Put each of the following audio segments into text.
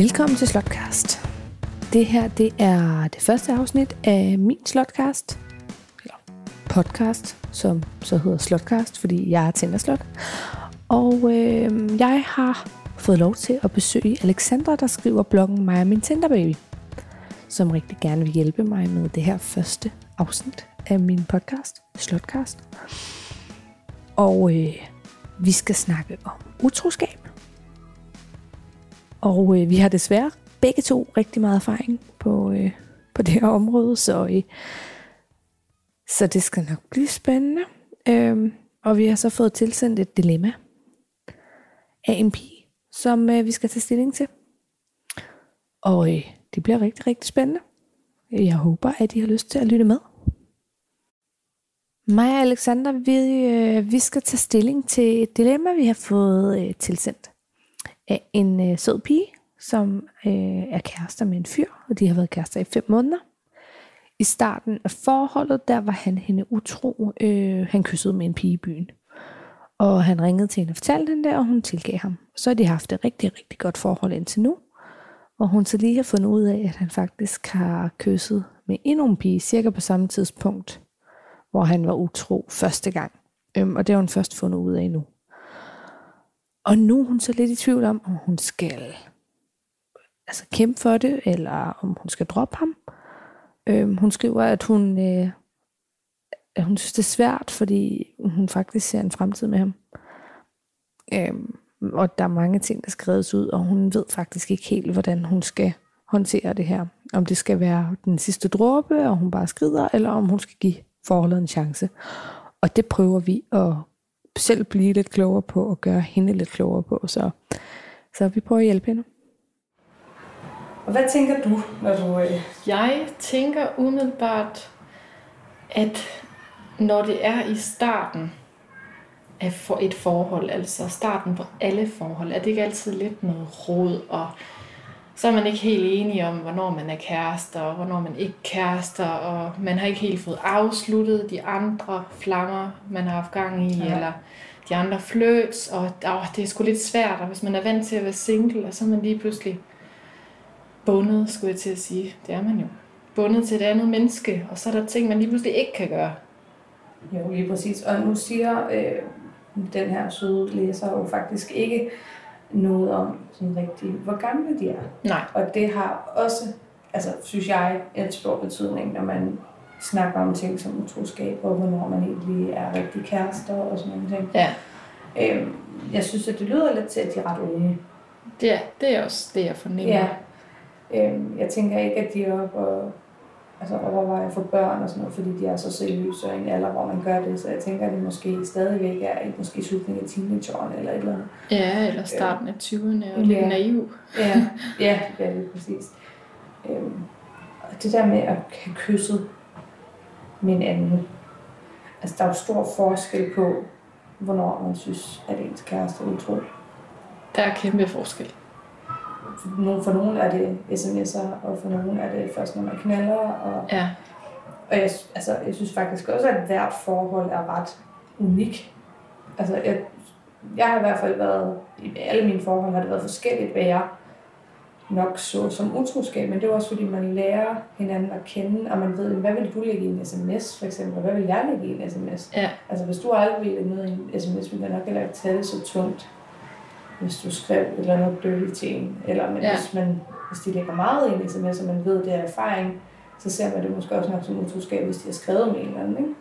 Velkommen til Slotcast. Det her det er det første afsnit af min Slotcast. Eller podcast, som så hedder Slotcast, fordi jeg er Tinderslot. Og øh, jeg har fået lov til at besøge Alexandra, der skriver bloggen Mig og min Tinderbaby, som rigtig gerne vil hjælpe mig med det her første afsnit af min podcast, Slotcast. Og øh, vi skal snakke om utroskab. Og øh, vi har desværre begge to rigtig meget erfaring på, øh, på det her område, så, øh, så det skal nok blive spændende. Øh, og vi har så fået tilsendt et dilemma af en pige, som øh, vi skal tage stilling til. Og øh, det bliver rigtig, rigtig spændende. Jeg håber, at I har lyst til at lytte med. Mig og Alexander, vi, øh, vi skal tage stilling til et dilemma, vi har fået øh, tilsendt af en øh, sød pige, som øh, er kærester med en fyr, og de har været kærester i fem måneder. I starten af forholdet, der var han hende utro. Øh, han kyssede med en pige i byen. Og han ringede til hende og fortalte hende det, og hun tilgav ham. Så har de haft et rigtig, rigtig godt forhold indtil nu. Og hun så lige har fundet ud af, at han faktisk har kysset med endnu en pige, cirka på samme tidspunkt, hvor han var utro første gang. Øhm, og det har hun først fundet ud af nu. Og nu er hun så lidt i tvivl om, om hun skal altså kæmpe for det, eller om hun skal droppe ham. Øhm, hun skriver, at hun, øh, at hun synes, det er svært, fordi hun faktisk ser en fremtid med ham. Øhm, og der er mange ting, der skrives ud, og hun ved faktisk ikke helt, hvordan hun skal håndtere det her. Om det skal være den sidste dråbe, og hun bare skrider, eller om hun skal give forholdet en chance. Og det prøver vi at selv blive lidt klogere på, og gøre hende lidt klogere på. Så, så vi prøver at hjælpe hende. Og hvad tænker du, når du... Øh... Jeg tænker umiddelbart, at når det er i starten af for et forhold, altså starten på alle forhold, er det ikke altid lidt noget råd, og så er man ikke helt enige om, hvornår man er kærester, og hvornår man ikke kærester, og man har ikke helt fået afsluttet de andre flammer, man har haft gang i, ja. eller de andre flirts, og åh, det er sgu lidt svært, og hvis man er vant til at være single, og så er man lige pludselig bundet, skulle jeg til at sige. Det er man jo. Bundet til et andet menneske, og så er der ting, man lige pludselig ikke kan gøre. Jo, lige præcis. Og nu siger øh, den her søde læser jo faktisk ikke noget om sådan rigtig, hvor gamle de er. Nej. Og det har også, altså synes jeg, en stor betydning, når man snakker om ting som utroskab, og hvornår man egentlig er rigtig kærester og sådan nogle ting. Ja. Øhm, jeg synes, at det lyder lidt til, at de er ret unge. Er, det er også det, jeg fornemmer. Ja. Øhm, jeg tænker ikke, at de er oppe og altså overvejer for børn og sådan noget, fordi de er så seriøse og i en alder, hvor man gør det. Så jeg tænker, at det måske stadigvæk er i måske slutningen af teenageårene eller et eller andet. Ja, eller starten af 20'erne og lidt ja. naiv. ja, ja, det er præcis. Øhm, og det der med at have kysset med en anden. Altså, der er jo stor forskel på, hvornår man synes, at ens kæreste er utro. Der er kæmpe forskel for, nogen er det sms'er, og for nogen er det først, når man knaller. Og, ja. og jeg, altså, jeg synes faktisk også, at hvert forhold er ret unik. Altså, jeg, jeg har i hvert fald været, i alle mine forhold har det været forskelligt, hvad jeg nok så som utroskab, men det er også fordi, man lærer hinanden at kende, og man ved, hvad vil du lægge i en sms, for eksempel, og hvad vil jeg lægge i en sms? Ja. Altså, hvis du aldrig vil lægge noget i en sms, vil jeg nok heller ikke tage det så tungt hvis du skrev et eller andet dirty til en. Eller men ja. hvis, man, hvis de lægger meget ind i sms, så man ved, det er erfaring, så ser man det måske også nok som utroskab, hvis de har skrevet med en eller anden. Ikke?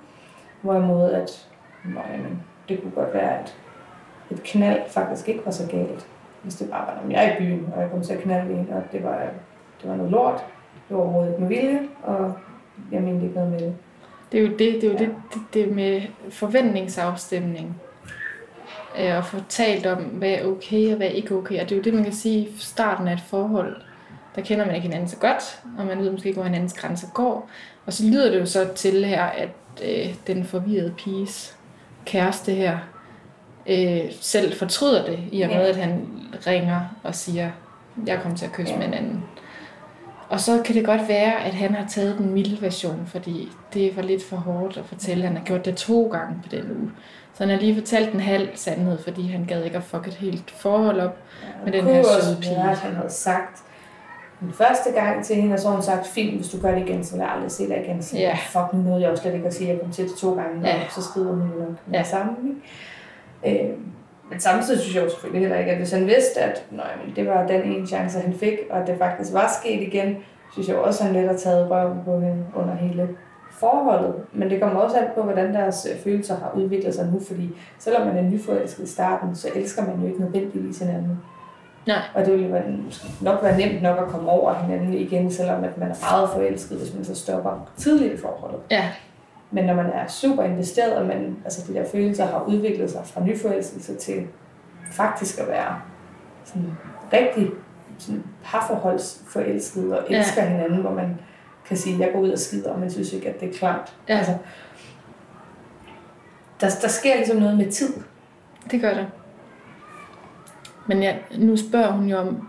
Hvorimod at, nå, jamen, det kunne godt være, at et knald faktisk ikke var så galt. Hvis det bare var, når jeg er i byen, og jeg kom til at knalde en, og det var, det var noget lort. Det var overhovedet ikke med vilje, og jeg mente ikke noget med det. Det er jo det, det, er jo ja. det, det, det med forventningsafstemning øh, og få talt om, hvad er okay og hvad er ikke okay. Og det er jo det, man kan sige i starten af et forhold. Der kender man ikke hinanden så godt, og man ved måske ikke, hvor hinandens grænser går. Og så lyder det jo så til her, at øh, den forvirrede piges kæreste her øh, selv fortryder det, i og med, at han ringer og siger, jeg kommer til at kysse ja. med en anden. Og så kan det godt være, at han har taget den milde version, fordi det var lidt for hårdt at fortælle. Han har gjort det to gange på den uge. Så han har lige fortalt en halv sandhed, fordi han gad ikke at fuck et helt forhold op ja, med den her søde pige. Være, han havde sagt, den første gang til hende, og så har hun sagt, fint, hvis du gør det igen, så vil jeg aldrig se dig igen. Så Ja. fuck, nu nåede jeg også slet ikke at sige, at jeg kom til det to gange, Ja. og så skriver hun jo nok med Ja. det samme. Ikke? Øh, men samtidig synes jeg jo selvfølgelig heller ikke, at hvis han vidste, at nøj, men det var den ene chance, han fik, og at det faktisk var sket igen, synes jeg også, at han lidt har taget røven på hende under hele forholdet. Men det kommer også an på, hvordan deres øh, følelser har udviklet sig nu, fordi selvom man er nyforelsket i starten, så elsker man jo ikke nødvendigvis hinanden. Nej. Og det vil jo være- måske nok være nemt nok at komme over hinanden igen, selvom at man er meget forelsket, hvis man så stopper tidligt i forholdet. Ja, Men når man er super investeret, og man, altså de der følelser har udviklet sig fra nyforelskelse til faktisk at være sådan rigtig sådan parforholdsforelsket og elsker ja. hinanden, hvor man kan sige, jeg går ud og skider, og man synes ikke, at det er klamt. Ja. Altså, der, der sker ligesom noget med tid. det gør det. Men ja, nu spørger hun jo om,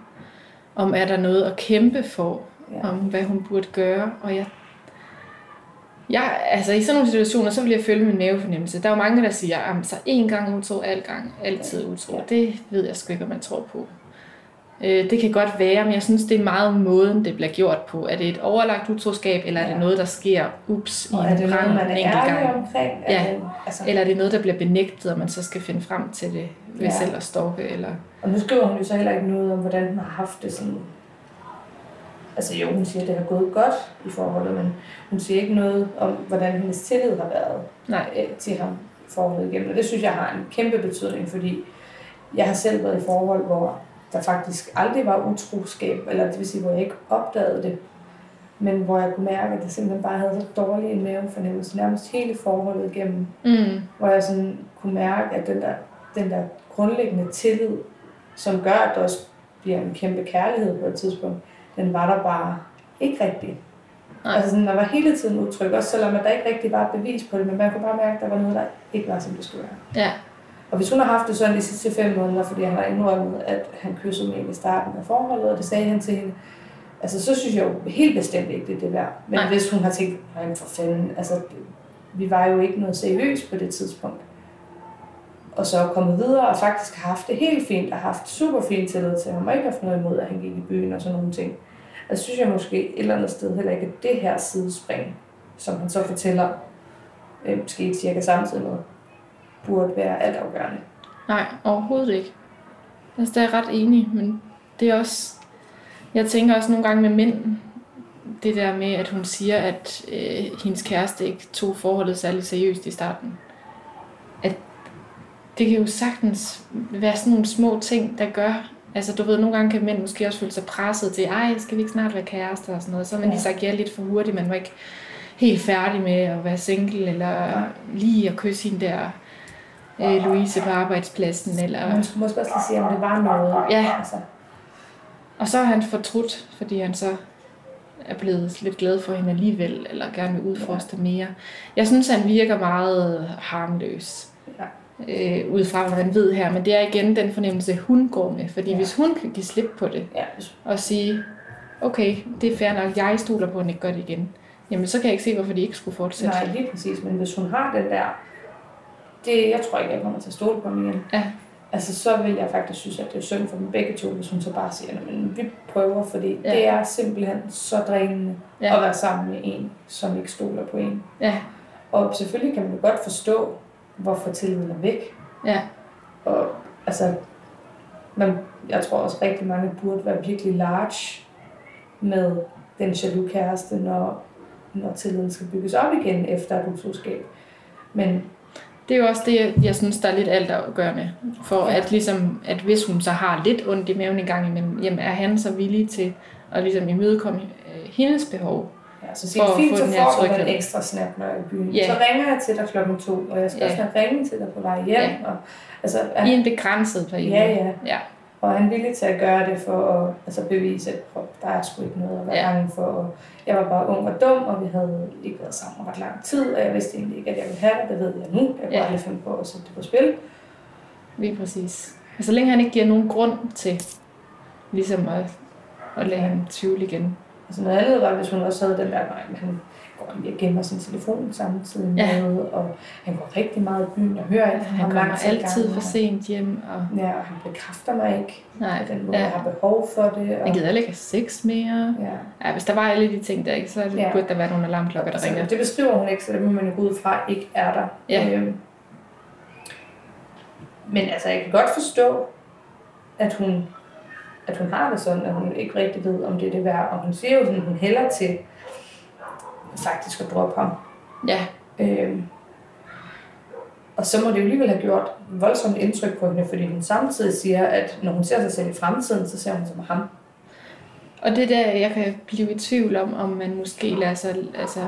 om er der noget at kæmpe for, Ja. om hvad hun burde gøre, og jeg jeg, altså i sådan nogle situationer, så vil jeg følge min mavefornemmelse. Der er jo mange, der siger, at så en gang utro, alt gang, altid utro. Det ved jeg sgu ikke, om man tror på. Øh, det kan godt være, men jeg synes, det er meget måden, det bliver gjort på. Er det et overlagt utroskab, eller er det noget, der sker ups i Og en det noget, brand man en enkelt gang? omkring? Ja. det, altså, Eller er det noget, der bliver benægtet, og man så skal finde frem til det ved Ja. selv at stalke? Eller... Og nu skriver hun jo så heller ikke noget om, hvordan hun har haft det sådan... Altså jo, hun siger, at det har gået godt i forholdet, men hun siger ikke noget om, hvordan hendes tillid har været Nej. øh, til ham i forholdet igennem. Og det synes jeg har en kæmpe betydning, fordi jeg har selv været i forhold, hvor der faktisk aldrig var utroskab, eller det vil sige, hvor jeg ikke opdagede det, men hvor jeg kunne mærke, at jeg simpelthen bare havde så dårlig en mavefornemmelse, nærmest hele forholdet igennem, Mm. hvor jeg sådan kunne mærke, at den der, den der grundlæggende tillid, som gør, at der også bliver en kæmpe kærlighed på et tidspunkt, den var der bare ikke rigtig. Nej. Altså sådan, der var hele tiden utryg, også selvom der ikke rigtig var bevis på det, men man kunne bare mærke, at der var noget, der ikke var, som det skulle være. Ja. Og hvis hun har haft det sådan de sidste fem måneder, fordi han har indrømmet, at han kyssede med i starten af forholdet, og det sagde han til hende, altså så synes jeg jo helt bestemt ikke, det er det værd. Men Nej. Nej. hvis hun har tænkt, nej for fanden, altså vi var jo ikke noget seriøst på det tidspunkt. Og så er kommet videre og faktisk har haft det helt fint, og haft super fint tillid til ham, og ikke haft noget imod, at han gik i byen og sådan nogle ting. Altså synes jeg måske et eller andet sted heller ikke, at det her sidespring, som han så fortæller, øh, skete cirka samtidig med, burde være altafgørende. Nej, overhovedet ikke. Altså, der er jeg ret enig, men det er også... Jeg tænker også nogle gange med mænd, det der med, at hun siger, at øh, hendes kæreste ikke tog forholdet særlig seriøst i starten. At det kan jo sagtens være sådan nogle små ting, der gør... Altså, du ved, nogle gange kan mænd måske også føle sig presset til, ej, skal vi ikke snart være kærester og sådan noget. Så har man Ja. lige sagt ja lidt for hurtigt, man var ikke helt færdig med at være single, eller Nej. lige at kysse hende der øh, Louise på arbejdspladsen, eller... Man skulle måske også lige sige, om det var noget. Ja. Altså, Og så er han fortrudt, fordi han så er blevet lidt glad for hende alligevel, eller gerne vil udforske ja. mere. Jeg synes, han virker meget harmløs. Ja. Øh, ud fra, hvad man ved her. Men det er igen den fornemmelse, hun går med. Fordi ja. Hvis hun kan give slip på det, ja, og sige, okay, det er fair nok, jeg stoler på, at han ikke gør det igen. Jamen, så kan jeg ikke se, hvorfor de ikke skulle fortsætte. nej, lige præcis. Men hvis hun har den der, det, jeg tror ikke, jeg kommer til at stole på ham igen. Ja. Altså, så vil jeg faktisk synes, at det er synd for dem begge to, hvis hun så bare siger, men vi prøver, fordi Ja. det er simpelthen så drænende Ja. at være sammen med en, som ikke stoler på en. Ja, Og selvfølgelig kan man godt forstå, hvorfor tilliden er væk. ja, Og altså, man, jeg tror også rigtig mange burde være virkelig large med den jaloux kæreste, når, når tilliden skal bygges op igen efter et utroskab. Men Det er jo også det, jeg- synes, der er lidt altafgørende. For Ja. at, ligesom, at hvis hun så har lidt ondt i maven en gang imellem, jamen er han så villig til at ligesom imødekomme øh, hendes behov? Ja, så siger fint, så den får du en tryghed. ekstra snap, når jeg er i byen. Ja. Så ringer jeg til dig klokken to, og jeg skal Ja. også have ringe til dig på vej hjem. Ja. Og, altså, I er, en begrænset periode. Ja, ja. ja. og han er villig til at gøre det for at altså bevise, at der er sgu ikke noget at være Ja. ja. bange for. Og jeg var bare ung og dum, og vi havde ikke været sammen ret lang tid, og jeg vidste egentlig ikke, at jeg ville have det. Det ved jeg nu. Jeg kunne Ja. aldrig finde på at sætte det på spil. Lige præcis. Og så længe han ikke giver nogen grund til ligesom at, at lade ham tvivle igen. Altså noget andet var, hvis hun også havde den der, nej, han går lige og gemmer sin telefon samtidig Ja. med, og han går rigtig meget i byen og hører ikke, Han kommer altid for sent hjem, og Ja, og han bekræfter mig ikke nej, på den måde, ja. jeg har behov for det. han Og, gider heller ikke have sex mere. ja. Ja, hvis der var alle de ting der, ikke, så Ja. burde der være nogle alarmklokker, der Så ringer. det beskriver hun ikke, så det må man jo gå ud fra ikke er der. Ja. Øhm, men altså, jeg kan godt forstå, at hun, at hun har det sådan, at hun ikke rigtig ved, om det er det værd. Og hun siger jo sådan, at hun hælder til faktisk at droppe ham. Ja, Øhm, og så må det jo alligevel have gjort voldsomt indtryk på hende, fordi hun samtidig siger, at når hun ser sig selv i fremtiden, så ser hun som ham. og det der, jeg kan blive i tvivl om, om man måske lader, sig, altså,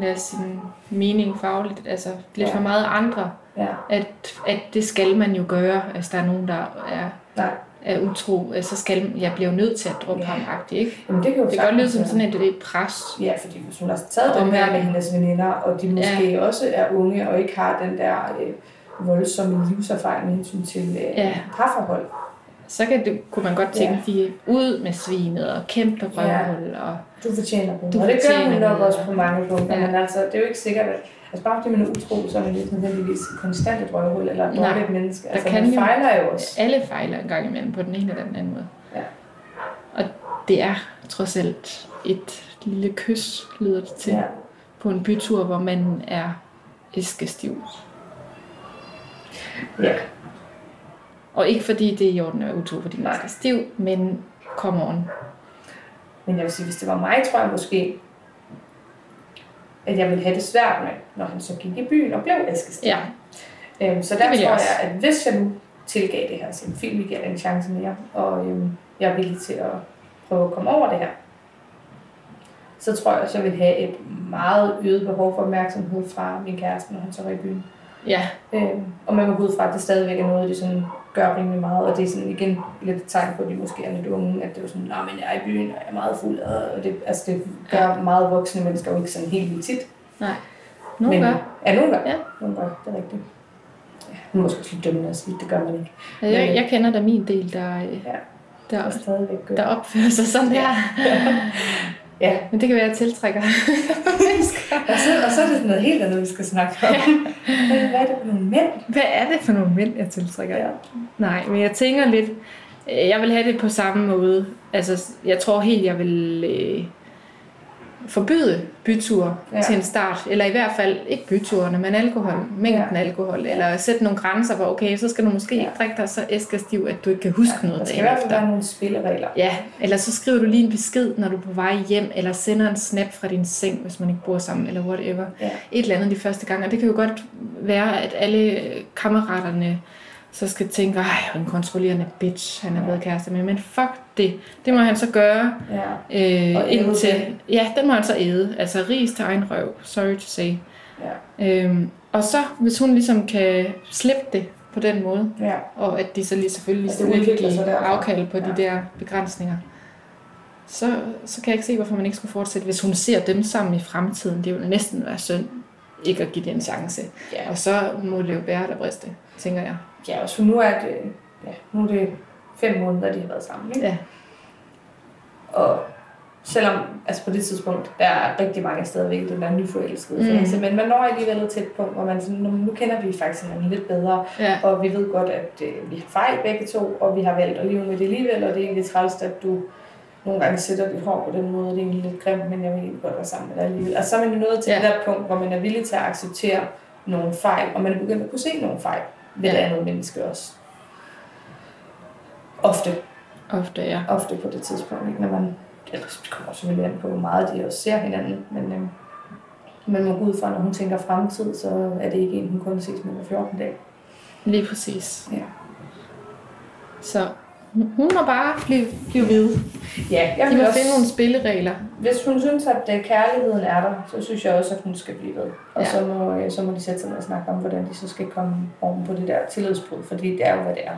lader sin mening fagligt, altså lidt Ja. for meget andre, Ja, at, at det skal man jo gøre, hvis der er nogen, der er, nej. Er utro, øh, så skal jeg bliver jo nødt til at drukke Ja. ham ikke? Jamen, det kan jo Det kan godt lyde som sådan et, det er et pres. Ja, fordi hvis hun har taget den her med- hendes veninder, og de måske ja. også er unge og ikke har den der øh, voldsomme livserfaring med hensyn til øh, Ja. ja. parforhold. Så kan det, kunne man godt tænke, Ja. de er ud med svinet og kæmpe røvhul. Og, Du fortjener dem. Du og det gør hun nok også på mange punkter, Ja. ja. men altså, det er jo ikke sikkert, at altså bare fordi man er utro, så er man ikke nødvendigvis konstant et røvhul eller et dårligt menneske. Altså, kan man fejler jo også. alle fejler en gang imellem på den ene eller den anden måde. Ja. Og det er trods alt et lille kys, lyder det til, Ja. på en bytur, hvor man er æskestiv. ja. Og ikke fordi det er i orden at være utro, fordi man skal stiv, men come on. Men jeg vil sige, hvis det var mig, tror jeg måske, at jeg ville have det svært med, når han så gik i byen og blev æskestiv. Ja, Øhm, så der jeg tror også. jeg, at hvis jeg nu tilgav det her, så film, giver det en chance mere, og øhm, jeg er villig til at prøve at komme over det her, så tror jeg også, jeg vil have et meget øget behov for opmærksomhed fra min kæreste, når han så var i byen. ja, Øhm, og man må gå ud fra, at det stadigvæk er noget, de sådan gør rimelig meget, og det er sådan igen lidt et tegn på, at de måske er lidt unge, at det er sådan, nej, men jeg er i byen, og jeg er meget fuld, og det, altså det gør meget voksne mennesker jo ikke sådan helt vildt tit. nej. Nogen men, gør. Ja, nogen gør. Ja. Nogen gør, det er rigtigt. Ja, nu måske også lidt dømmende at sige, det gør man ikke. Jeg, jeg, jeg kender da min del, der, øh, Ja. der, gør. der opfører sig sådan her. Ja. Men det kan være, at jeg tiltrækker. Og så, og så er det noget helt andet, vi skal snakke om. Hvad hvad er det for nogle mænd? Hvad er det for nogle mænd, jeg tiltrækker? Ja. Nej, men jeg tænker lidt, øh, jeg vil have det på samme måde. Altså, jeg tror helt, jeg vil øh, forbyde byture ja. Til en start. Eller i hvert fald ikke byturene, men alkohol. Mængden ja. Alkohol. Eller sætte nogle grænser, hvor okay, så skal du måske Ja. ikke drikke dig så æskestiv, at du ikke kan huske ja, Der noget skal dagen hvert fald efter. være nogle spilleregler. Ja, eller så skriver du lige en besked, når du er på vej hjem, eller sender en snap fra din seng, hvis man ikke bor sammen, eller whatever. Ja. Et eller andet de første gange. Og det kan jo godt være, at alle kammeraterne så skal tænke, ej, en kontrollerende bitch, han er blevet kæreste med. Men fuck det. Det må han så gøre Ja. øh, indtil... Ja, den må han så æde. Altså ris til egen røv. Sorry to say. Ja. Øhm, og så, hvis hun ligesom kan slippe det på den måde, ja. og at de så lige selvfølgelig At det skal give afkald på ja. de der begrænsninger, så, så kan jeg ikke se, hvorfor man ikke skulle fortsætte. Hvis hun ser dem sammen i fremtiden, det jo næsten være synd ikke at give det en chance. Ja. Og så må det jo bære der briste, tænker jeg. Ja, og så nu er det, ja, nu er det fem måneder, de har været sammen. Ikke? Ja. Og selvom, altså på det tidspunkt, der er rigtig mange stadigvæk, den der nyforelskede Mm. fase, men man når alligevel til et punkt, hvor man sådan, nu, kender vi faktisk hinanden lidt bedre, Ja, og vi ved godt, at øh, vi har fejl begge to, og vi har valgt at leve med det alligevel, og det er egentlig træls, at du nogle gange sætter dit hår på den måde, det er egentlig lidt grimt, men jeg vil egentlig godt være sammen med dig alligevel. Altså så er man nået til ja. det der punkt, hvor man er villig til at acceptere nogle fejl, og man er begyndt at kunne se nogle fejl ved Ja. det andet menneske også. Ofte, ofte, ja. ofte på det tidspunkt, ikke? når man, ellers det kommer selvfølgelig an på, hvor meget de også ser hinanden, men øhm, man må gå ud fra, når hun tænker fremtid, så er det ikke en, hun kun ses med hver 14 dage. Lige præcis. Ja. Så hun må bare blive, blive ved. Ja, jeg De må også, finde nogle spilleregler. hvis hun synes, at øh, kærligheden er der, så synes jeg også, at hun skal blive ved. Og Ja. så, må, øh, så må de sætte sig ned og snakke om, hvordan de så skal komme oven på det der tillidsbrud, fordi det er jo, hvad det er.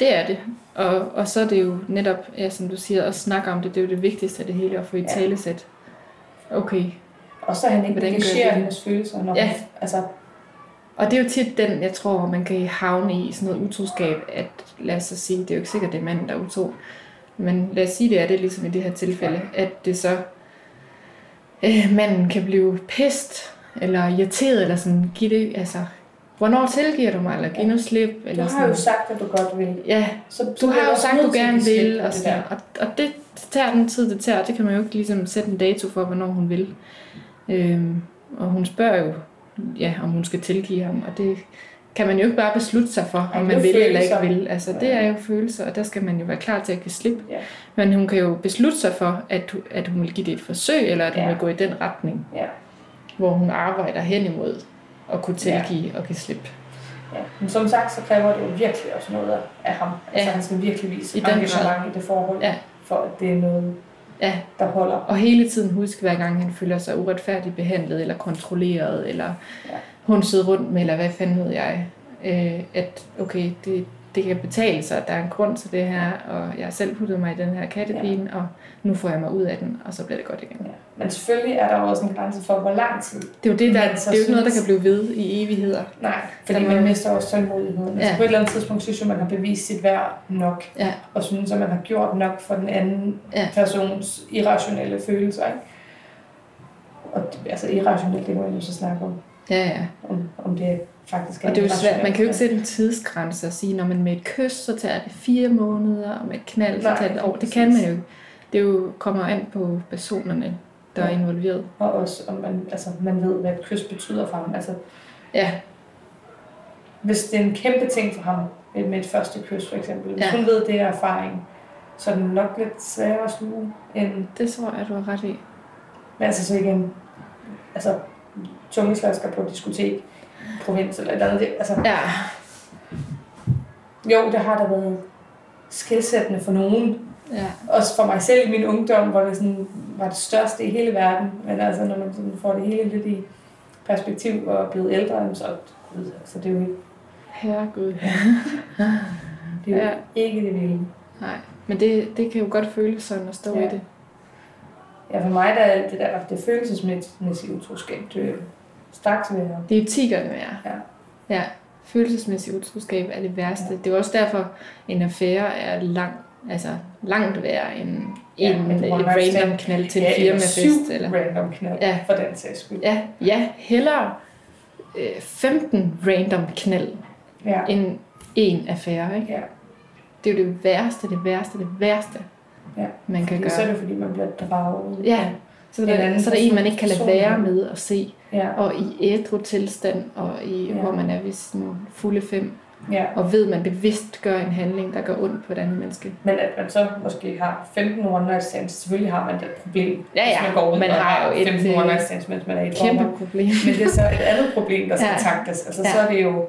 Det er det. Og, og så er det jo netop, ja, som du siger, at snakke om det, det er jo det vigtigste af det hele, at få i Ja. talesæt. Okay. Og så han ikke Hvordan negligerer hendes følelser, når Ja. hun, altså, Og det er jo tit den, jeg tror, man kan havne i sådan noget utroskab, at lad os så sige, det er jo ikke sikkert, det er manden, der er utro, men lad os sige, det er det ligesom i det her tilfælde, at det så øh, manden kan blive pist, eller irriteret, eller sådan, give det, altså, hvornår tilgiver du mig, eller giv nu slip, Du eller har sådan. jo sagt, at du godt vil. Ja, Så, du så bliver har jo sagt, nødt du at gerne vil, og, sådan, og, og det tager den tid, det tager. Det kan man jo ikke ligesom sætte en dato for, hvornår hun vil. Øhm, og hun spørger jo, ja, om hun skal tilgive ham, og det kan man jo ikke bare beslutte sig for, om man vil eller ikke følelser. vil. Altså, det er jo følelser, og der skal man jo være klar til at give slip. Ja. Men hun kan jo beslutte sig for, at, at hun vil give det et forsøg, eller at hun Ja. vil gå i den retning, Ja. hvor hun arbejder hen imod at kunne tilgive og give slip. Ja. Men som sagt, så kræver det jo virkelig også noget af ham. Altså Ja. han skal virkelig vise I den engagement i det forhold, Ja. for at det er noget, Ja. der holder. Og hele tiden huske, hver gang han føler sig uretfærdigt behandlet, eller kontrolleret, eller Ja. hun sidder rundt med, eller hvad fanden ved jeg, øh, at okay, det, det kan betale sig, at der er en grund til det her, og jeg har selv puttet mig i den her kattepine, og nu får jeg mig ud af den, og så bliver det godt igen. Ja. Men selvfølgelig er der også en grænse for, hvor lang tid. Det er jo det, der, det er jo ikke noget, der kan blive ved i evigheder. Nej, fordi Der må- man mister også tålmodigheden. Altså Ja. på et eller andet tidspunkt synes jeg, man har bevist sit værd nok, Ja. og synes, at man har gjort nok for den anden Ja. persons irrationelle følelser. Ikke? Og det, altså irrationelt, det må man jo så snakke om, Ja, ja. om, om det faktisk er Og det er jo svært. Man kan jo ikke sætte en tidsgrænse og sige, når man med et kys, så tager det fire måneder, og med et knald, så tager det et år. Det kan man jo ikke. Det er jo, kommer an på personerne, der er Ja. involveret. Og også, om man, altså, man ved, hvad et kys betyder for ham. Altså, Ja, hvis det er en kæmpe ting for ham med, med et første kys, for eksempel. Hvis Ja. hun ved, det er erfaring, så er det nok lidt sværere at sluge end... det tror jeg, du har ret i. Men altså så igen, altså tungeslasker på diskotek, provins eller et eller andet. Det, altså, Ja, jo, det har da været skilsættende for nogen. Ja. Også for mig selv i min ungdom, hvor det sådan var det største i hele verden. Men altså, når man sådan får det hele lidt i perspektiv og er blevet ældre, så, så det er jo ikke, Herregud. det er jo Ja. ikke det vilde. Nej, men det, det kan jo godt føles sådan at stå Ja. i det. Ja, for mig der er det der, det følelsesmæssige utroskab, det er straks at... Det er jo 10 gange værre. Ja. ja. Følelsesmæssig utroskab er det værste. Ja. Det er også derfor, en affære er lang, altså langt værre end Ja, random knald til en ja, eller firmafest. syv Eller, random knald, Ja. for den sags skyld. ja, ja, hellere øh, 15 random knald Ja. end en affære. Ikke? ja. Det er jo det værste, det værste, det værste, Ja. man kan Fordi så er gøre. det, fordi man bliver draget. Ja. Så der, anden så er der en, man ikke kan lade være med at se. Ja. Og i ædru tilstand, og i, ja. Hvor man er ved sin fulde fem, ja. og ved, man bevidst gør en handling, der gør ondt på et andet menneske. Men at man så måske har 15 one night stands, selvfølgelig har man det problem, Ja, ja. hvis man går ud Man og har jo et, 15 øh, one night stands, mens man er i et Kæmpe forhold. problem. Men det er så et andet problem, der skal Ja. taktes. Altså, ja. så er det jo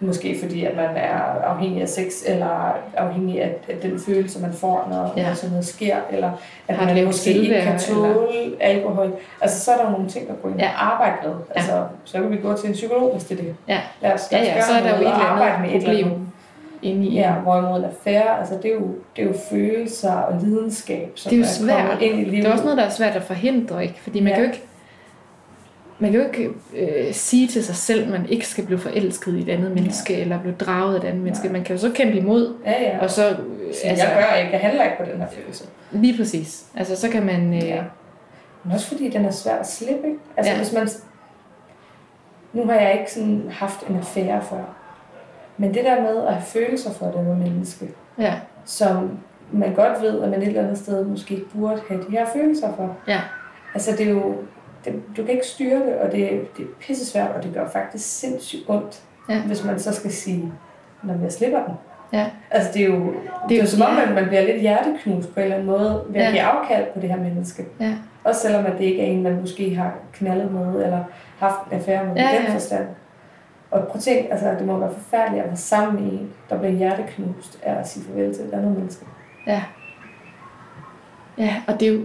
måske fordi, at man er afhængig af sex, eller afhængig af, af den følelse, man får, når, Ja. ja. når sådan noget sker, eller at Har man måske ikke kan tåle alkohol. Altså, så er der nogle ting at gå ind Ja. og arbejde med. Altså, så kan vi gå til en psykolog, hvis det er det. Ja. Lad os, Ja, lad os ja, gøre så er der jo et eller arbejde med andet et eller andet. problem inde i. Ja, hvorimod affære, altså det er, jo, det er jo følelser og lidenskab, som Det er jo svært. ind i livet. Det er også noget, der er svært at forhindre, ikke? Fordi man Ja. kan jo ikke, man kan jo ikke øh, sige til sig selv, at man ikke skal blive forelsket i et andet menneske, eller blive draget af et andet menneske. Nej. Man kan jo så kæmpe imod, Ja, ja. og så... Øh, Så altså, jeg gør ikke, jeg handler ikke på den her følelse. Lige præcis. Altså, så kan man... Øh, Ja. Men også fordi den er svær at slippe, ikke? Altså Ja. ja. hvis man... Nu har jeg ikke sådan haft en affære før. Men det der med at have følelser for det med menneske, ja, som man godt ved, at man et eller andet sted måske burde have de her følelser for. ja, Altså det er jo... Det, du kan ikke styre det, og det, det er pissesvært, og det gør faktisk sindssygt ondt, Ja. hvis man så skal sige, når jeg slipper den. Ja. Altså det er jo, det er jo jo- som om, ja. at man bliver lidt hjerteknust på en eller anden måde ved at Ja. give afkald på det her menneske. ja. Også selvom at det ikke er en, man måske har knaldet med, eller haft en affære med Ja, i den ja. forstand. Og prøv at tænk, altså det må være forfærdeligt at være sammen med en, der bliver hjerteknust af at sige farvel til et andet menneske. Ja. Ja, og det er jo,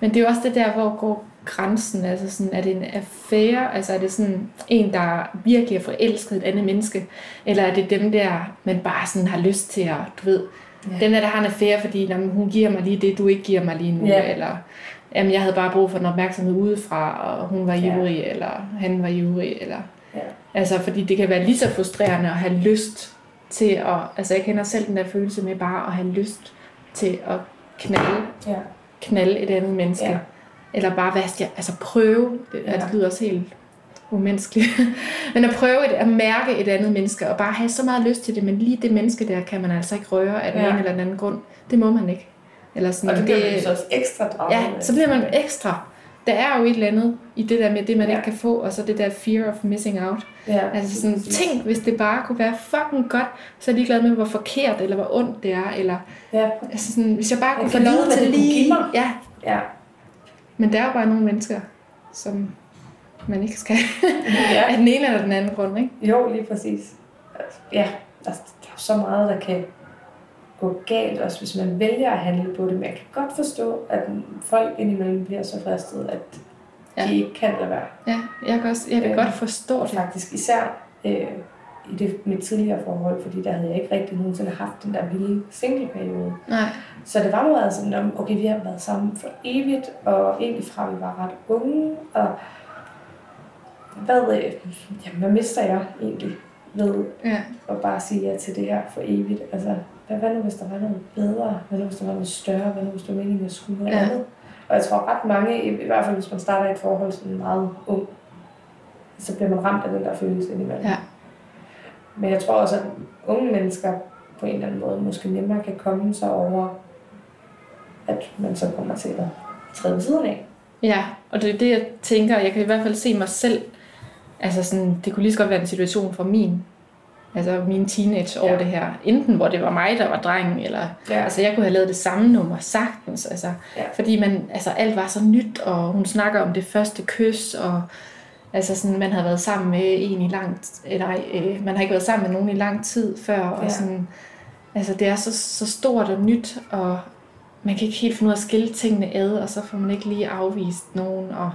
men det er jo også det der, hvor går grænsen, altså sådan, er det en affære, altså er det sådan en, der virkelig er forelsket et andet menneske, eller er det dem der, man bare sådan har lyst til at, du ved, Ja. ja. den der, der har en affære, fordi nå, men hun giver mig lige det, du ikke giver mig lige nu, Ja. eller jamen, jeg havde bare brug for en opmærksomhed udefra, og hun var Ja. ivrig, eller han var ivrig, eller... Ja. Altså, fordi det kan være lige så frustrerende at have lyst til at... Altså, jeg kender selv den der følelse med bare at have lyst til at knalde, Ja. knalde et andet menneske. Ja. Eller bare, hvad jeg, altså prøve, det, ja. Det lyder også helt umenneskeligt, men at prøve et, at mærke et andet menneske, og bare have så meget lyst til det, men lige det menneske der, kan man altså ikke røre af den Ja. ene eller den anden grund. Det må man ikke. Eller sådan, Og det bliver man så også ekstra draget Ja, så bliver man ekstra. Der er jo et eller andet i det der med det, man Ja. ikke kan få, og så det der fear of missing out. Ja, Altså sådan, tænk, hvis det bare kunne være fucking godt, så er jeg ligeglad med, hvor forkert eller hvor ondt det er. Eller, Ja, altså sådan, hvis jeg bare kunne få lov til det lige... Ja, ja. Men der er jo bare nogle mennesker, som man ikke skal ja. af den ene eller den anden grund, ikke? Jo, lige præcis. Ja, altså, der er så meget, der kan gå galt, også hvis man vælger at handle på det. Men jeg kan godt forstå, at folk indimellem bliver så fristet, at de Ja. ikke kan lade være. Ja, jeg kan, også, jeg kan Øh, godt forstå det. faktisk især øh, i det, mit tidligere forhold, fordi der havde jeg ikke rigtig nogensinde haft den der vilde singleperiode. Nej, Så det var meget sådan, om, okay, vi har været sammen for evigt, og egentlig fra vi var ret unge, og hvad, jamen, hvad mister jeg egentlig ved ja, at bare sige ja til det her for evigt? Altså, hvad, hvad nu hvis der var noget bedre? Hvad nu hvis der var noget større? Hvad nu hvis det var meningen, jeg skulle noget Ja. andet? Og jeg tror ret mange, i, i hvert fald hvis man starter et forhold sådan meget ung, så bliver man ramt af den der følelse indimellem. ja, Men jeg tror også, at unge mennesker på en eller anden måde måske nemmere kan komme sig over, at man så kommer til at træde ved siden af. ja. Og det er det, jeg tænker. Jeg kan i hvert fald se mig selv. Altså sådan, det kunne lige så godt være en situation fra min altså mine teenage år Ja. det her. Enten hvor det var mig, der var drengen, eller Ja. altså jeg kunne have lavet det samme nummer sagtens. Altså, Ja. Fordi man, altså, alt var så nyt, og hun snakker om det første kys, og altså sådan, man havde været sammen med en i lang eller ej, øh, man har ikke været sammen med nogen i lang tid før, og Ja. sådan, altså det er så, så stort og nyt, og man kan ikke helt finde ud af at skille tingene ad, og så får man ikke lige afvist nogen, og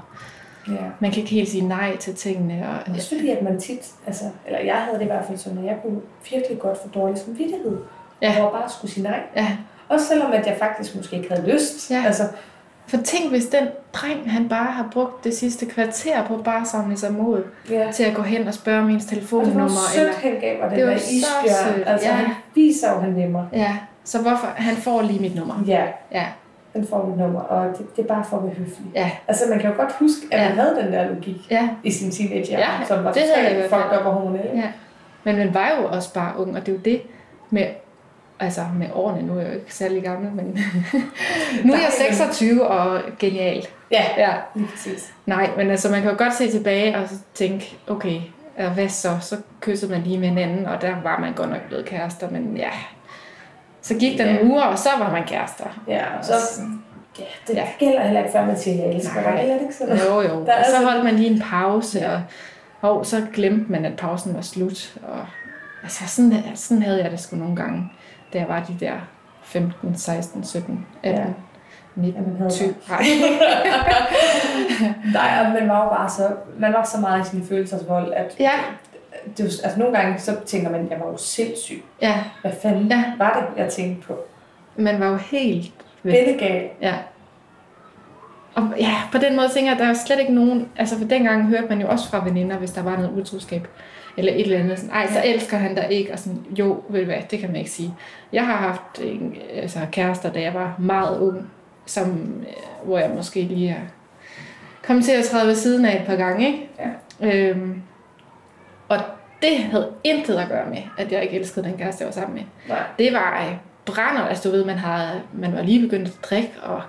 ja. man kan ikke helt sige nej til tingene. Og, Men Også fordi, at man tit, altså, eller jeg havde det i hvert fald sådan, at jeg kunne virkelig godt få dårlig samvittighed. Ja. Hvor jeg bare skulle sige nej. ja, Også selvom at jeg faktisk måske ikke havde lyst. Ja. Altså, for tænk, hvis den dreng, han bare har brugt det sidste kvarter på bare at samle sig mod ja. til at gå hen og spørge om ens Og det var telefonnummer. sødt, Eller, han gav mig Det var der isbjørn. sødt, Altså, ja. han viser jo, han mig. ja, så hvorfor? Han får lige mit nummer. Ja, Ja, han får mit nummer, og det, det er bare for at være høflig. ja, Altså, man kan jo godt huske, at Ja. man havde den der logik ja. i sin teenage Ja, som var det totalt fucked up og hormonel. Ja. Men man var jo også bare ung, og det er jo det med, altså med årene, nu er jeg jo ikke særlig gammel, men nu er jeg Nej, men- 26 og genial. Ja, Ja. lige præcis. Nej, men altså man kan jo godt se tilbage og tænke, okay, hvad så? Så kyssede man lige med hinanden, og der var man godt nok blevet kærester, men ja. Så gik der Ja. nogle uger, og så var man kærester. Ja, og så, ja, det Ja. gælder heller ikke, før man siger, jeg elsker dig. Eller er ikke sådan? Jo, jo. Der Og så sådan- holdt man lige en pause, Ja. og, og så glemte man, at pausen var slut. Og, altså, sådan, sådan havde jeg det sgu nogle gange, da jeg var de der 15, 16, 17, 18, Ja. 19, Ja, man havde 20. Nej. Nej, og man var jo bare så, man var så meget i sin følelsesvold, at Ja, det, altså nogle gange så tænker man, jeg var jo sindssyg. ja, Hvad fanden Ja. var det, jeg tænkte på? man var jo helt væk. Billegal. Ja. Og ja, på den måde tænker jeg, at der er slet ikke nogen... Altså for dengang hørte man jo også fra veninder, hvis der var noget utroskab. Eller et eller andet. Sådan, Ej, så elsker han dig ikke. Og sådan, jo, ved du hvad, det kan man ikke sige. Jeg har haft en, altså, kærester, da jeg var meget ung, som, øh, hvor jeg måske lige er kommet til at træde ved siden af et par gange. Ikke? Ja. Øhm, og det havde intet at gøre med, at jeg ikke elskede den kæreste, jeg var sammen med Nej. det var øh, brænder, altså du ved, man, havde, man var lige begyndt at drikke, og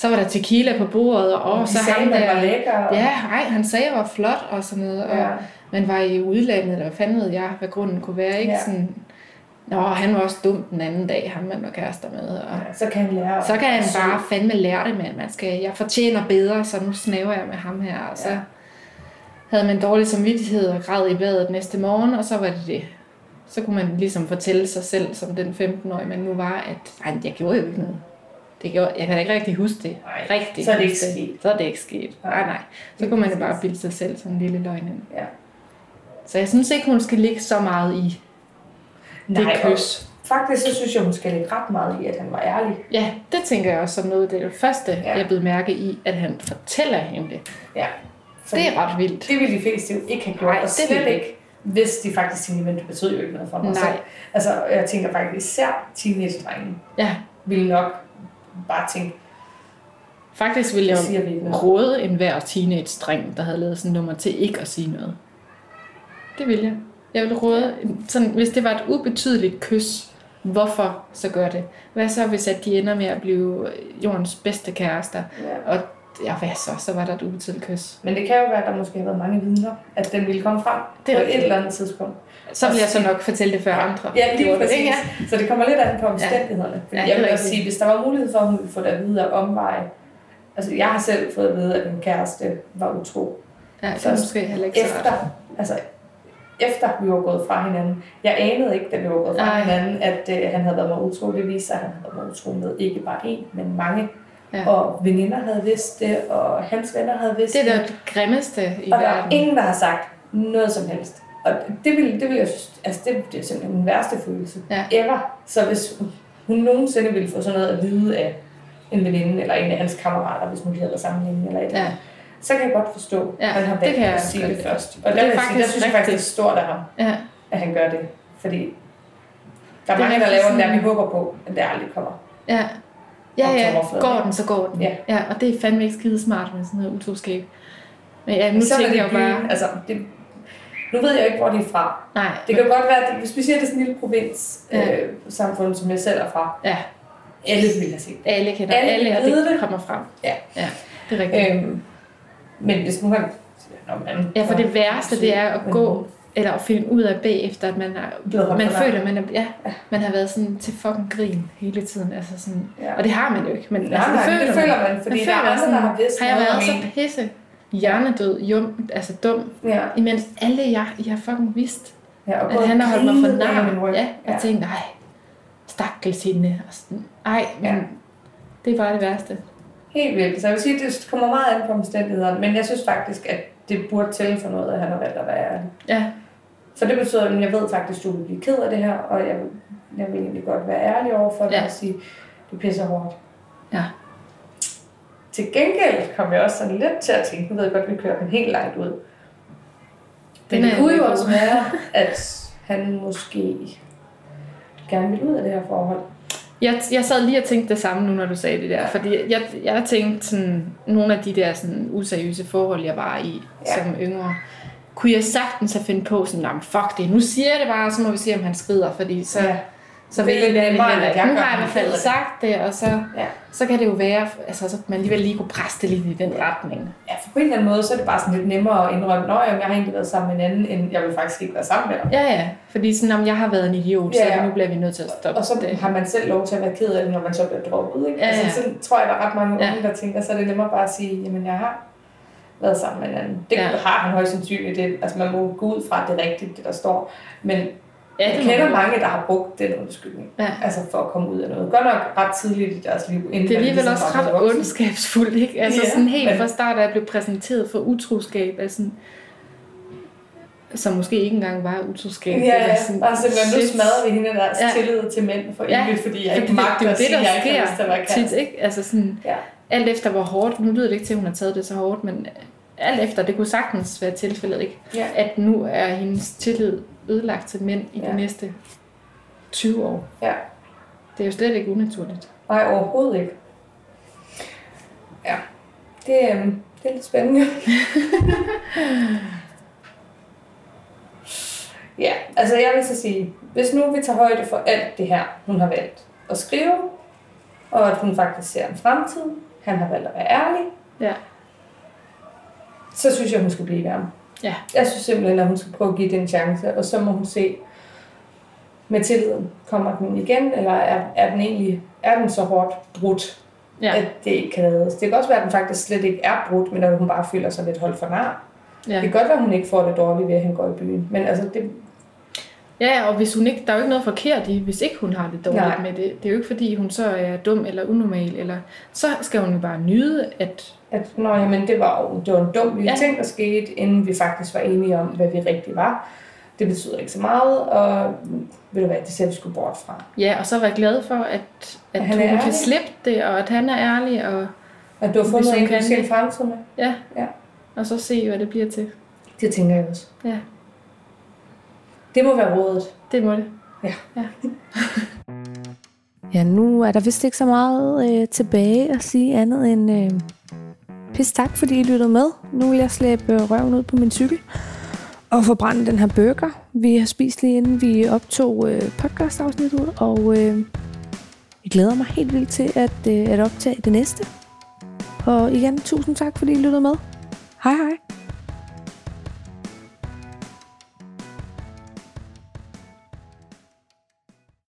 så var der tequila på bordet, og, Og og så sagde, ham man der, var lækker. og- ja, nej, han sagde, jeg var flot og sådan noget, og ja. man var i udlandet, eller hvad fanden ved jeg, hvad grunden kunne være, ikke? Ja. Sådan, Nå, han var også dum den anden dag, ham man var kærester med, og ja. Så kan han lære. så kan han bare fandme lære det med, at man skal, jeg fortjener bedre, så nu snæver jeg med ham her, og så Ja. havde man dårlig samvittighed og græd i badet næste morgen, og så var det det. Så kunne man ligesom fortælle sig selv, som den 15-årige man nu var, at "Ej, jeg gjorde jo ikke noget. Det gjorde, jeg kan da ikke rigtig huske det. Nej, Rigtig så er det ikke sket. Så er det ikke sket. Nej, Nej. Så kunne man jo bare bilde sig selv sådan en lille løgn ind. Ja. Så jeg synes ikke, hun skal ligge så meget i det Nej, kys. Faktisk så synes jeg, hun skal lægge ret meget i, at han var ærlig. Ja, det tænker jeg også som noget. Det er det første, Ja. jeg blev mærke i, at han fortæller hende det. Ja. Det er ret vildt. Det ville de fleste jo ikke have gjort, Nej, og det slet ville de ikke, hvis de faktisk tænkte, men det betyder jo ikke noget for mig. Så, Nej. altså, jeg tænker faktisk især teenage-drengen Ja, ville nok bare tænke, Faktisk ville jeg råde enhver teenage-dreng, der havde lavet sådan nummer til ikke at sige noget. Det vil jeg. Jeg vil råde, sådan, hvis det var et ubetydeligt kys, hvorfor så gør det? Hvad så, hvis at de ender med at blive jordens bedste kærester? Ja. Og ja, hvad så? Så var der et ubetydeligt kys. Men det kan jo være, at der måske har været mange vidner, at den ville komme frem Det er på et eller andet tidspunkt. Så vil jeg så nok fortælle det før andre. Ja, lige gjorde det, præcis. ikke? Så det kommer lidt an på omstændighederne. Ja, ja, det er jeg vil også sige, hvis der var mulighed for, at hun ville få det at vide af omveje. Altså, jeg har selv fået at vide, at min kæreste var utro. Ja, det er måske heller ikke så Efter, rart. altså, efter vi var gået fra hinanden. Jeg anede ikke, da vi var gået fra Ej. hinanden, at øh, han havde været mig utro. Det viste sig, at han havde været mig utro med ikke bare én, men mange. Ja. Og veninder havde vidst det, og hans venner havde vidst Det er da det grimmeste i og der er verden. ingen, der har sagt noget som helst. Og det vil, det vil jeg synes, altså det, det er simpelthen min værste følelse. Ja. Ever. Så hvis hun nogensinde ville få sådan noget at vide af en veninde, eller en af hans kammerater, hvis nu de havde været sammen længe, eller et Ja. så kan jeg godt forstå, Ja, at han har det valgt jeg at sige det først. Og Det der, er jeg sige, der faktisk synes jeg faktisk, det er stort af ham, Ja. at han gør det. Fordi der er Det mange, der laver den der, vi håber på, at det aldrig kommer. Ja. Ja, ja. Går den, så går den. Ja. ja og det er fandme ikke skide smart med sådan noget utroskab. Men ja, nu så er tænker det jeg jo bare... altså, det, nu ved jeg ikke, hvor de er fra. Nej, Det kan godt være, at hvis vi siger, at det er sådan en lille provins, Ja. øh, samfund, som jeg selv er fra, ja, alle vil have set det. alle kender Alle alle, og det det. kommer frem. Ja. ja det er rigtigt. Øhm, men hvis nu man, Ja, for det værste, det er at gå, eller at finde ud af bagefter, at man, er, man føler, man, er, ja, man har været sådan til fucking grin hele tiden. Altså sådan, Ja. og det har man jo ikke, men Nej, altså, nej, det føler man, fordi der er andre, sådan, der har vidst Har jeg været så pisse hjernedød, jum, altså dum, Ja, imens alle jeg, jeg har fucking vidst, ja og at han har holdt mig for nar. Ja, og ja. tænkt, nej, stakkels hende. Og sådan, ej, men Ja. det er bare det værste. Helt vildt. Så jeg vil sige, det kommer meget an på omstændighederne, men jeg synes faktisk, at det burde tælle for noget, at han har valgt at være ærlig. Ja, Så det betyder, at jeg ved faktisk, at du vil blive ked af det her, og jeg vil, jeg vil egentlig godt være ærlig over for det Ja. og sige, det pisser hårdt. Ja. Til gengæld kom jeg også sådan lidt til at tænke, nu ved jeg godt, at vi kører den helt langt ud. Men det kunne jo også være, at han måske gerne vil ud af det her forhold. Jeg, jeg sad lige og tænkte det samme nu, når du sagde det der. Fordi jeg, jeg tænkte sådan, nogle af de der sådan, useriøse forhold, jeg var i Ja. som yngre, kunne jeg sagtens have fundet på sådan, "Nå, fuck det, nu siger jeg det bare, så må vi se, om han skrider, fordi så, Ja. Så Det vil er det være nemmere, at jeg Nu har jeg i hvert fald sagt det, og så, Ja. så kan det jo være, altså, så man alligevel lige kunne presse det lidt i den retning. Ja, for på en eller anden måde, så er det bare sådan lidt nemmere at indrømme, at jeg har egentlig været sammen med en anden, end jeg vil faktisk ikke være sammen med dig. Ja, ja, fordi sådan, om jeg har været en idiot, Ja, ja. så nu bliver vi nødt til at stoppe Og så det. har man selv lov til at være ked af det, når man så bliver droppet. Ikke? Ja, ja. Altså, sådan tror jeg, der er ret mange Ja. unge, der tænker, så er det nemmere bare at sige, jamen jeg har været sammen med en anden. Det Ja. har han højst sandsynligt. Det, altså man må gå ud fra, at det er rigtigt, det der står. Men Ja, jeg kender man. mange, der har brugt den undskyldning. Ja. Altså for at komme ud af noget. Godt nok ret tidligt i deres liv. Inden Det er alligevel ligesom også ret ondskabsfuldt, ikke? Altså Ja, sådan helt men- fra start af blive præsenteret for utroskab, altså, som måske ikke engang var utroskab. Ja, eller ja. sådan, Bare simpelthen, nu smadrer vi hende deres Ja. tillid til mænd for Ja, evigt, fordi jeg Fordi ikke magter er at sige, at jeg ikke har lyst til at være tit, kæreste. ikke? Altså sådan, Ja. alt efter hvor hårdt, nu lyder det ikke til, at hun har taget det så hårdt, men alt efter, det kunne sagtens være tilfældet, ikke? Ja. At nu er hendes tillid ødelagt til mænd i Ja. de næste 20 år. Ja. Det er jo slet ikke unaturligt. Nej, overhovedet ikke. Ja, det, øhm, det er lidt spændende. ja, altså jeg vil så sige, hvis nu vi tager højde for alt det her, hun har valgt at skrive, og at hun faktisk ser en fremtid, han har valgt at være ærlig, Ja. Så synes jeg, hun skal blive værm. Ja. Jeg synes simpelthen, at hun skal prøve at give det en chance, og så må hun se med tilliden. Kommer den igen, eller er, er den egentlig er den så hårdt brudt, Ja. at det ikke kan reddes. Det kan også være, at den faktisk slet ikke er brudt, men at hun bare føler sig lidt holdt for nar. Ja. Det kan godt være, at hun ikke får det dårligt ved, at han går i byen. Men altså, det, Ja, og hvis hun ikke, der er jo ikke noget forkert i, hvis ikke hun har det dårligt Nej. Med det. Det er jo ikke fordi, hun så er dum eller unormal, eller så skal hun jo bare nyde, at at nå, jamen, det var jo det var en dum lille Ja. ting, der skete, inden vi faktisk var enige om, hvad vi rigtig var. Det betyder ikke så meget, og ved du hvad, det vi sgu bort fra. ja, og så være glad for, at, at At han hun kan ærlig. slippe det, og at han er ærlig, og, At du har fundet en, du en fremtid med. ja, Ja. og så se, hvad det bliver til. Det tænker jeg også. Ja, Det må være rådet. det må det. Ja. ja. Ja, nu er der vist ikke så meget øh, tilbage at sige andet end øh, pis tak, fordi I lyttede med. Nu vil jeg slæbe øh, røven ud på min cykel og forbrænde den her burger, vi har spist lige inden vi optog øh, podcastafsnittet, og øh, jeg glæder mig helt vildt til at, øh, at optage det næste. Og igen, tusind tak, fordi I lyttede med. Hej hej.